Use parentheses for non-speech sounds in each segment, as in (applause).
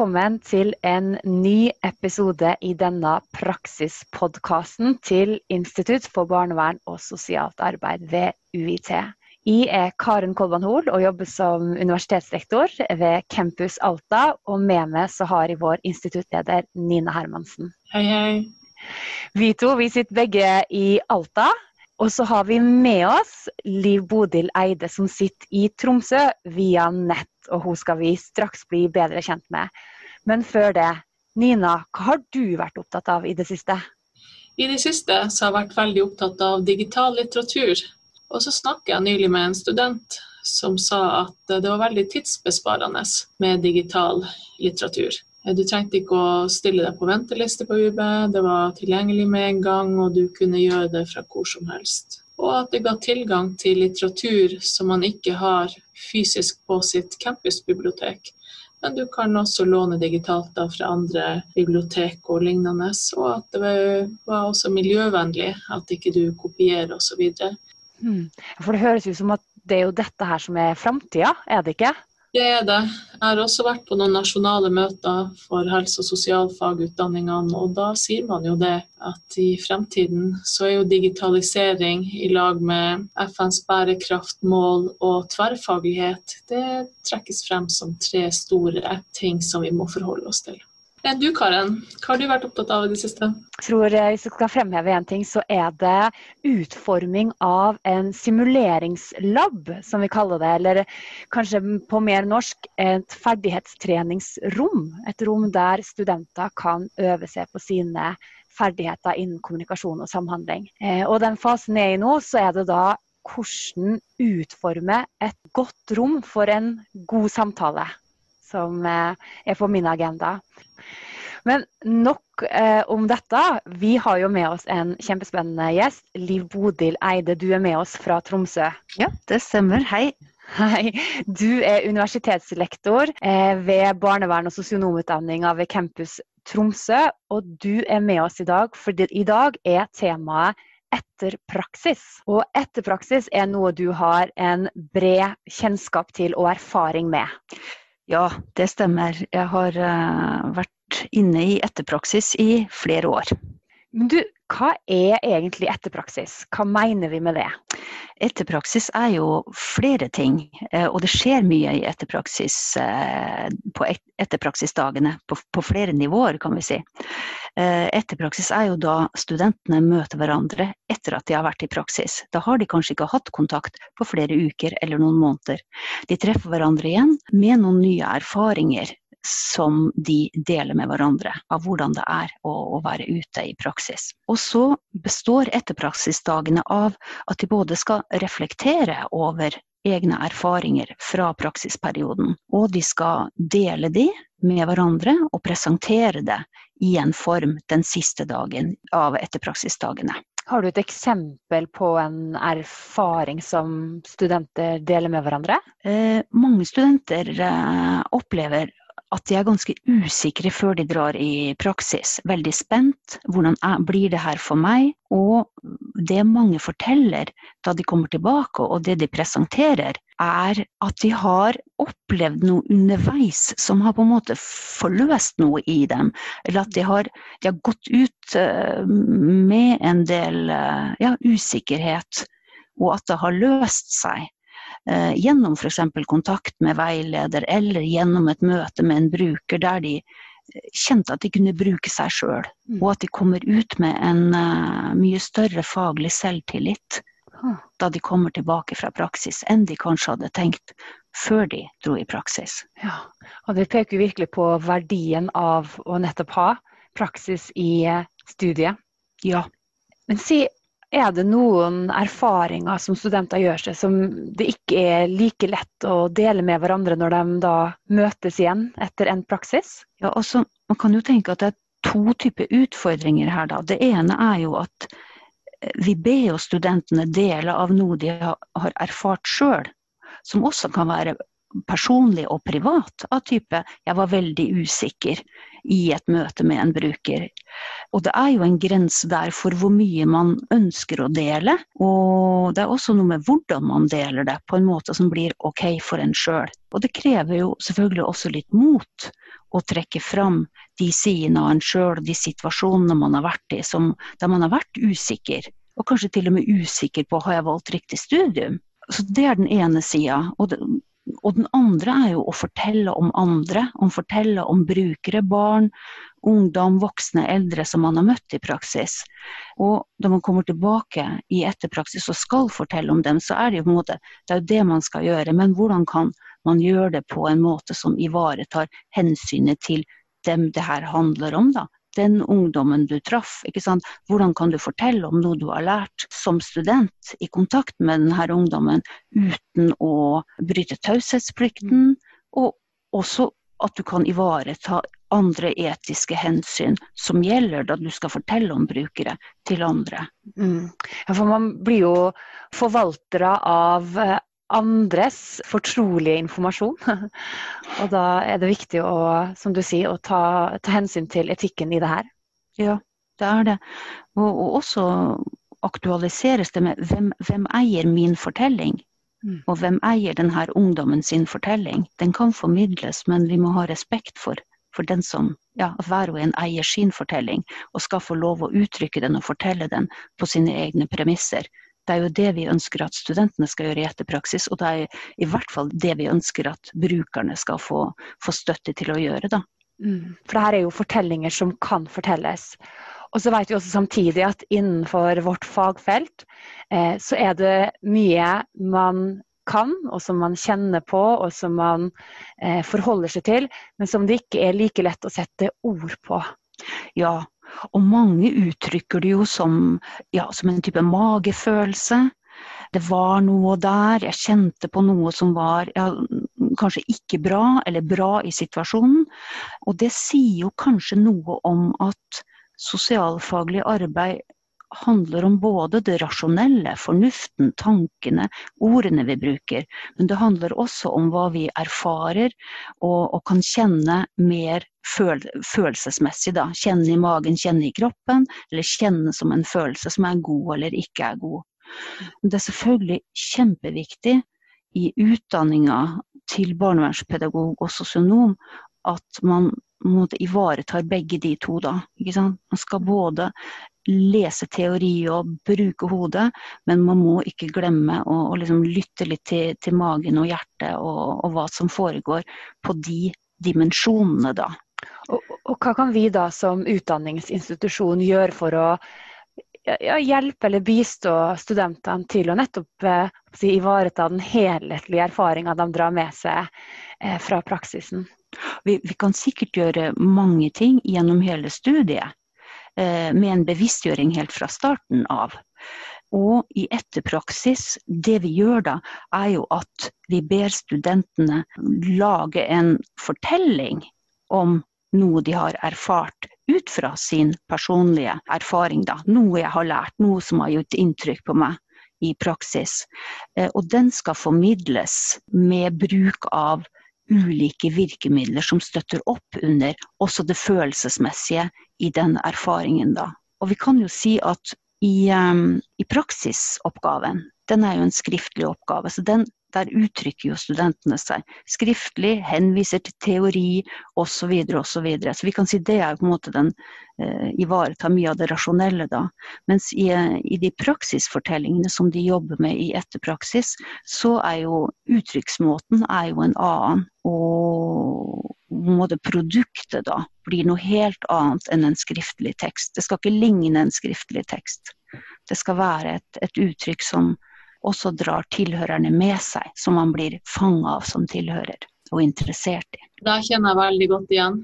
velkommen til en ny episode i denne praksispodkasten til Institutt for barnevern og sosialt arbeid ved UiT. Jeg er Karen Kolban Hoel og jobber som universitetsrektor ved Campus Alta. Og med meg så har jeg vår instituttleder Nina Hermansen. Hei, hei. Vi to vi sitter begge i Alta. Og så har vi med oss Liv Bodil Eide, som sitter i Tromsø via nett. Og hun skal vi straks bli bedre kjent med. Men før det, Nina, hva har du vært opptatt av i det siste? I det siste så har jeg vært veldig opptatt av digital litteratur. Og så snakket jeg nylig med en student som sa at det var veldig tidsbesparende med digital litteratur. Du trengte ikke å stille deg på venteliste på UB, det var tilgjengelig med en gang, og du kunne gjøre det fra hvor som helst. Og at det ga tilgang til litteratur som man ikke har fysisk på sitt campusbibliotek. Men du kan også låne digitalt da fra andre bibliotek og lignende. Og at det var også miljøvennlig, at ikke du kopierer osv. Hmm. For det høres ut som at det er jo dette her som er framtida, er det ikke? Det er det. Jeg har også vært på noen nasjonale møter for helse- og sosialfagutdanningene, og da sier man jo det at i fremtiden så er jo digitalisering i lag med FNs bærekraftmål og tverrfaglighet, det trekkes frem som tre store ting som vi må forholde oss til. Du Karen, hva har du vært opptatt av i det siste? Jeg tror eh, Hvis jeg skal fremheve én ting, så er det utforming av en simuleringslab, som vi kaller det. Eller kanskje på mer norsk et ferdighetstreningsrom. Et rom der studenter kan øve seg på sine ferdigheter innen kommunikasjon og samhandling. Eh, og den fasen jeg er i nå, så er det da hvordan utforme et godt rom for en god samtale som eh, er på min agenda. Men nok eh, om dette. Vi har jo med oss en kjempespennende gjest. Liv Bodil Eide, du er med oss fra Tromsø. Ja, det stemmer. Hei. Hei. Du er universitetslektor eh, ved barnevern- og sosionomutdanninga ved Campus Tromsø. Og du er med oss i dag, for i dag er temaet etterpraksis. Og etterpraksis er noe du har en bred kjennskap til og erfaring med. Ja, det stemmer. Jeg har uh, vært inne i etterpraksis i flere år. Men du, hva er egentlig etterpraksis? Hva mener vi med det? Etterpraksis er jo flere ting, eh, og det skjer mye i etterpraksis eh, på etterpraksisdagene. På, på flere nivåer, kan vi si. Etterpraksis er jo da studentene møter hverandre etter at de har vært i praksis. Da har de kanskje ikke hatt kontakt på flere uker eller noen måneder. De treffer hverandre igjen med noen nye erfaringer som de deler med hverandre, av hvordan det er å, å være ute i praksis. Og så består etterpraksisdagene av at de både skal reflektere over egne erfaringer fra praksisperioden, og de skal dele de med hverandre og presentere det i en form den siste dagen av etterpraksisdagene. Har du et eksempel på en erfaring som studenter deler med hverandre? Eh, mange studenter eh, opplever at de er ganske usikre før de drar i praksis. Veldig spent. Hvordan er, blir det her for meg? Og det mange forteller da de kommer tilbake, og det de presenterer, er at de har opplevd noe underveis som har på en måte forløst noe i dem. Eller at de har, de har gått ut uh, med en del uh, ja, usikkerhet, og at det har løst seg. Eh, gjennom f.eks. kontakt med veileder eller gjennom et møte med en bruker der de eh, kjente at de kunne bruke seg sjøl, mm. og at de kommer ut med en uh, mye større faglig selvtillit da de kommer tilbake fra praksis, enn de kanskje hadde tenkt før de dro i praksis. Ja, og Det peker virkelig på verdien av å nettopp ha praksis i studiet. Ja. Men si, er det noen erfaringer som studenter gjør seg som det ikke er like lett å dele med hverandre når de da møtes igjen etter en praksis? Ja, altså, Man kan jo tenke at det er to typer utfordringer her. da. Det ene er jo at eh, vi ber jo studentene dele av noe de har erfart sjøl, som også kan være personlig og privat, av type 'jeg var veldig usikker' i et møte med en bruker. Og det er jo en grense der for hvor mye man ønsker å dele. Og det er også noe med hvordan man deler det, på en måte som blir ok for en sjøl. Og det krever jo selvfølgelig også litt mot å trekke fram de sidene av en sjøl, de situasjonene man har vært i, som, der man har vært usikker. Og kanskje til og med usikker på har jeg valgt riktig studium. Så Det er den ene sida. Og, og den andre er jo å fortelle om andre. Om fortelle om brukere, barn, ungdom, voksne, eldre som man har møtt i praksis. Og når man kommer tilbake i etterpraksis og skal fortelle om dem, så er det jo på en måte, det er jo det man skal gjøre. Men hvordan kan man gjøre det på en måte som ivaretar hensynet til dem det her handler om, da den ungdommen du traff. ikke sant? Hvordan kan du fortelle om noe du har lært som student i kontakt med denne ungdommen, uten å bryte taushetsplikten, og også at du kan ivareta andre etiske hensyn som gjelder da du skal fortelle om brukere til andre. Mm. Ja, for man blir jo forvaltere av andres fortrolige informasjon. (laughs) Og da er det viktig å, som du sier, å ta, ta hensyn til etikken i det her. Ja, det er det. Og, og også aktualiseres det med hvem, hvem eier min fortelling? Mm. Og hvem eier denne ungdommen sin fortelling? Den kan formidles, men vi må ha respekt for, for den som ja, hver og en eier sin fortelling, og skal få lov å uttrykke den og fortelle den på sine egne premisser. Det er jo det vi ønsker at studentene skal gjøre i etterpraksis, og det er i hvert fall det vi ønsker at brukerne skal få, få støtte til å gjøre. Da. Mm. For det her er jo fortellinger som kan fortelles. Og så vet vi også samtidig at innenfor vårt fagfelt eh, så er det mye man kan, og som man kjenner på, og som man eh, forholder seg til, men som det ikke er like lett å sette ord på. Ja, og mange uttrykker det jo som, ja, som en type magefølelse. Det var noe der, jeg kjente på noe som var ja, kanskje ikke bra, eller bra i situasjonen. Og det sier jo kanskje noe om at sosialfaglig arbeid handler om både det rasjonelle, fornuften, tankene, ordene vi bruker. Men det handler også om hva vi erfarer og, og kan kjenne mer føl følelsesmessig. Da. Kjenne i magen, kjenne i kroppen, eller kjenne som en følelse som er god eller ikke er god. Det er selvfølgelig kjempeviktig i utdanninga til barnevernspedagog og sosionom at man ivaretar begge de to. Da, Man skal både lese teori og bruke hodet, men man må ikke glemme å, å liksom lytte litt til, til, magen og hjertet og, og, hva som foregår på de dimensjonene, da. Og, og, hva kan vi da som utdanningsinstitusjon gjøre for å ja, hjelpe eller bistå studentene til å nettopp eh, si, ivareta den helhetlige erfaringa de drar med seg eh, fra praksisen? Vi, vi, kan sikkert gjøre mange ting gjennom hele studiet. Eh, med en bevisstgjøring helt fra starten av. Og i etterpraksis, det vi gjør da, er jo at vi ber studentene lage en fortelling om noe de har erfart ut fra sin personlige erfaring. Da. Noe jeg har lært, noe som har gjort inntrykk på meg i praksis. Eh, og den skal formidles med bruk av ulike virkemidler som støtter opp under også det følelsesmessige i den erfaringen. Da. Og vi kan jo si at i, um, i praksisoppgaven, den er jo en skriftlig oppgave, så den, der uttrykker jo studentene seg skriftlig, henviser til teori osv. Og så, videre. så vi kan si det er på en måte den uh, ivaretar mye av det rasjonelle, da. Mens i, i, de praksisfortellingene som de jobber med i etterpraksis, så er jo uttrykksmåten er jo en annen. Og måte produktet da blir noe helt annet enn en skriftlig tekst. Det skal ikke ligne en skriftlig tekst. Det skal være et, et uttrykk som også drar tilhørerne med seg, som man blir fanga av som tilhører og interessert i. Det kjenner jeg veldig godt igjen.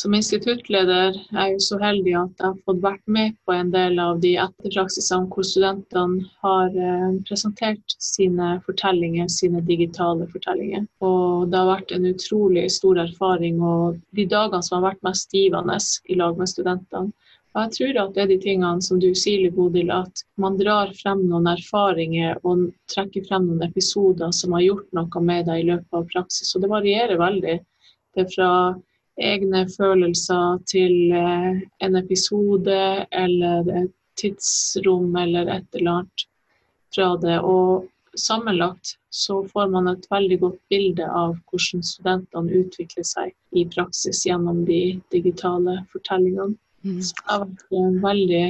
Som instituttleder er jeg så heldig at jeg har fått vært med på en del av de etterpraksisene hvor studentene har eh, presentert sine fortellinger, sine digitale fortellinger. Og det har vært en utrolig stor erfaring. Og de dagene som har vært mest givende i lag med studentene, Og jeg tror at det er de tingene som du sier, Bodil, at man drar frem noen erfaringer og trekker frem noen episoder som har gjort noe med deg i løpet av praksis. Og det varierer veldig. Det er fra egne følelser til eh, en episode eller et tidsrom eller et eller annet fra det. Og sammenlagt så får man et veldig godt bilde av hvordan studentene utvikler seg i praksis gjennom de digitale fortellingene. Mm. det har vært en veldig,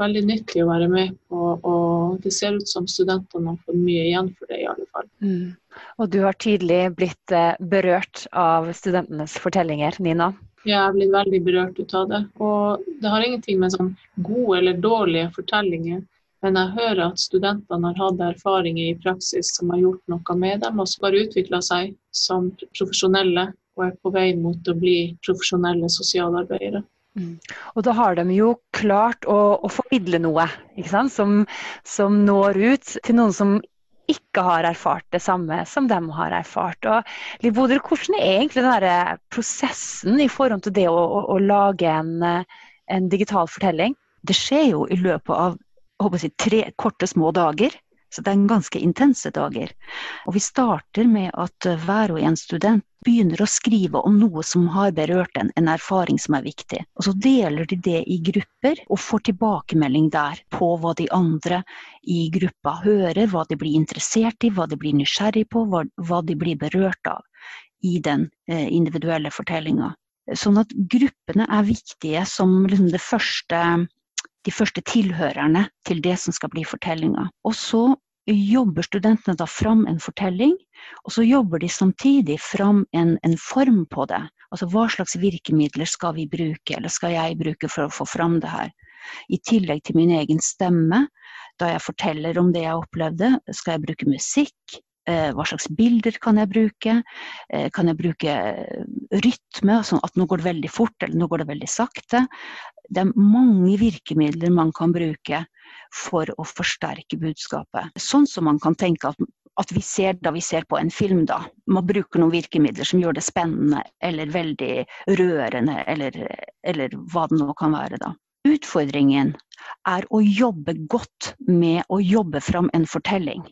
veldig nyttig å være med på, og det ser ut som studentene har fått mye igjen for det, i alle fall. Mm. Og du har tydelig blitt eh, berørt av studentenes fortellinger, Nina? Ja, jeg har blitt veldig berørt ut av det. Og det har ingenting med sånn gode eller dårlige fortellinger men jeg hører at studentene har hatt erfaringer i praksis som har gjort noe med dem, og som har utvikla seg som profesjonelle og er på vei mot å bli profesjonelle sosialarbeidere. Mm. Og da har de jo klart å, å formidle noe som, som, når ut til noen som ikke har erfart det samme som de har erfart. Og, Liv hvordan er egentlig den prosessen i forhold til det å, å, å lage en, en, digital fortelling? Det skjer jo i løpet av si, tre korte, små dager. Så det er ganske intense dager. Og vi starter med at hver og en student begynner å skrive om noe som har berørt en, en erfaring som er viktig. Og så deler de det i grupper og får tilbakemelding der på hva de andre i gruppa hører, hva de blir interessert i, hva de blir nysgjerrig på, hva, hva de blir berørt av i den eh, individuelle fortellinga. Sånn at gruppene er viktige som liksom det første de første tilhørerne til det som skal bli fortellinga. Og så jobber studentene da fram en fortelling, og så jobber de samtidig fram en, en, form på det. Altså hva slags virkemidler skal vi bruke, eller skal jeg bruke for å få fram det her. I tillegg til min egen stemme, da jeg forteller om det jeg opplevde, skal jeg bruke musikk. Eh, hva slags bilder kan jeg bruke? Eh, kan jeg bruke rytme, sånn at nå går det veldig fort, eller nå går det veldig sakte? det er mange virkemidler man kan bruke for å forsterke budskapet. Sånn som man kan tenke at, at vi ser da vi ser på en film, da. Man bruker noen virkemidler som gjør det spennende eller veldig rørende, eller, eller hva det nå kan være, da. Utfordringen er å jobbe godt med å jobbe fram en fortelling.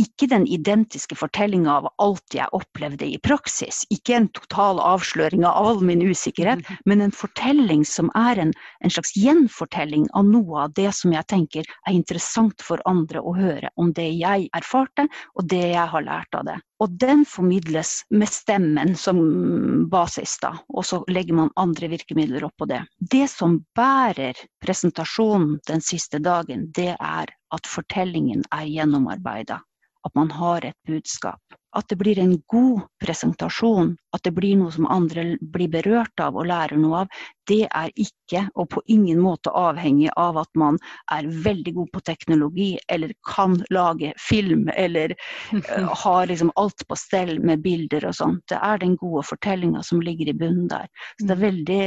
Ikke den identiske fortellinga av alt jeg opplevde i praksis. Ikke en total avsløring av all min usikkerhet, men en fortelling som er en, en slags gjenfortelling av noe av det som jeg tenker er interessant for andre å høre om det jeg erfarte, og det jeg har lært av det. Og den formidles med stemmen som basis, da. Og så legger man andre virkemidler oppå det. Det som bærer presentasjonen den siste dagen, det er at fortellingen er gjennomarbeida. At man har et budskap at det blir en god presentasjon, at det blir noe som andre blir berørt av og lærer noe av, det er ikke og på ingen måte avhengig av at man er veldig god på teknologi eller kan lage film eller uh, (laughs) har liksom alt på stell med bilder og sånt. Det er den gode fortellinga som ligger i bunnen der. Så det er mm. veldig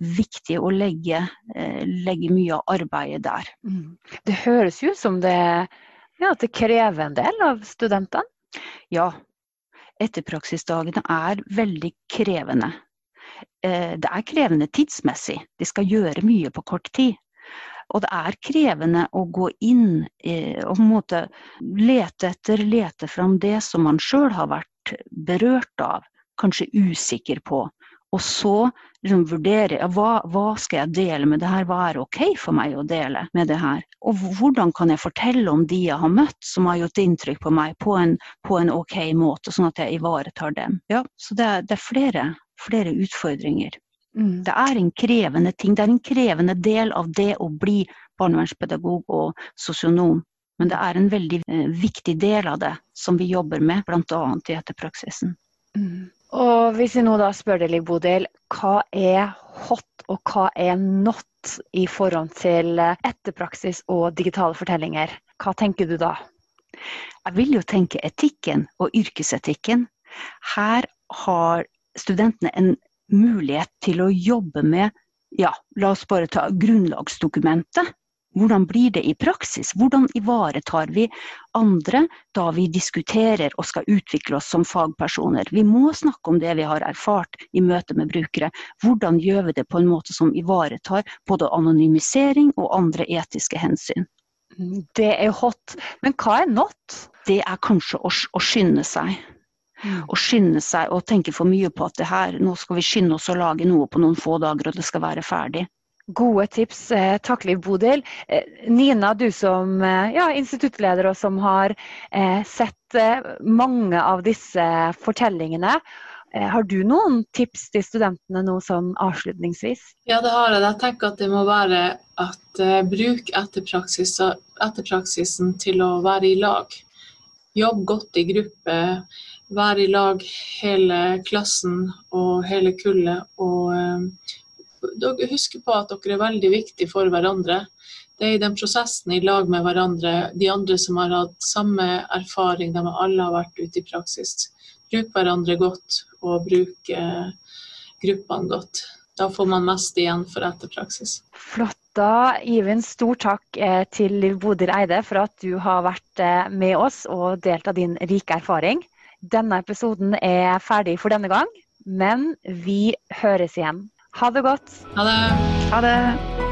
viktig å legge, uh, legge mye av arbeidet der. Mm. Det høres jo ut som det, ja, det krever en del av studentene? Ja, etterpraksisdagene er veldig krevende. Eh, det er krevende tidsmessig. De skal gjøre mye på kort tid. Og det er krevende å gå inn og på en måte lete etter, lete fram det som man sjøl har vært berørt av, kanskje usikker på. Og så liksom vurdere ja, hva, hva, skal jeg dele med det her, hva er ok for meg å dele med det her. Og hvordan kan jeg fortelle om de jeg har møtt som har gjort inntrykk på meg, på en, på en ok måte, sånn at jeg ivaretar dem. Ja, så det er, det er flere, flere, utfordringer. Mm. Det er en krevende ting, det er en krevende del av det å bli barnevernspedagog og sosionom. Men det er en veldig eh, viktig del av det som vi jobber med, bl.a. i etterpraksisen. Mm. Og hvis vi nå da spør deg, Bodil, hva er hot og hva er not i forhold til etterpraksis og digitale fortellinger? Hva tenker du da? Jeg vil jo tenke etikken og yrkesetikken. Her har studentene en mulighet til å jobbe med ja, la oss bare ta grunnlagsdokumentet hvordan blir det i praksis? Hvordan ivaretar vi andre da vi diskuterer og skal utvikle oss som fagpersoner? Vi må snakke om det vi har erfart i møte med brukere. Hvordan gjør vi det på en måte som ivaretar både anonymisering og andre etiske hensyn? Det er hot. Men hva er not? Det er kanskje å, å skynde seg. Mm. Å skynde seg og tenke for mye på at det her, nå skal vi skynde oss å lage noe på noen få dager, og det skal være ferdig. Gode tips. Eh, takk, Liv Bodil. Eh, Nina, du som eh, ja, instituttleder og som har sett mange av disse fortellingene. Har du noen tips til studentene nå sånn avslutningsvis? Ja, det har jeg. Jeg tenker at det må være at bruk etterpraksis, etterpraksisen til å være i lag. Jobb godt i gruppe. Være i lag hele klassen og hele kullet. Og uh, husk på at dere er veldig viktige for hverandre. Det er i den prosessen i lag med hverandre, de andre som har hatt samme erfaring, de alle har vært ute i praksis. Bruk hverandre godt, og bruk eh, gruppene godt. Da får man mest igjen for etterpraksis. Flott. Da gir vi en stor takk eh, til Liv Bodil Eide for at du har vært eh, med oss og delt av din rike erfaring. Denne episoden er ferdig for denne gang, men vi høres igjen. Ha det godt. Ha det. Ha det.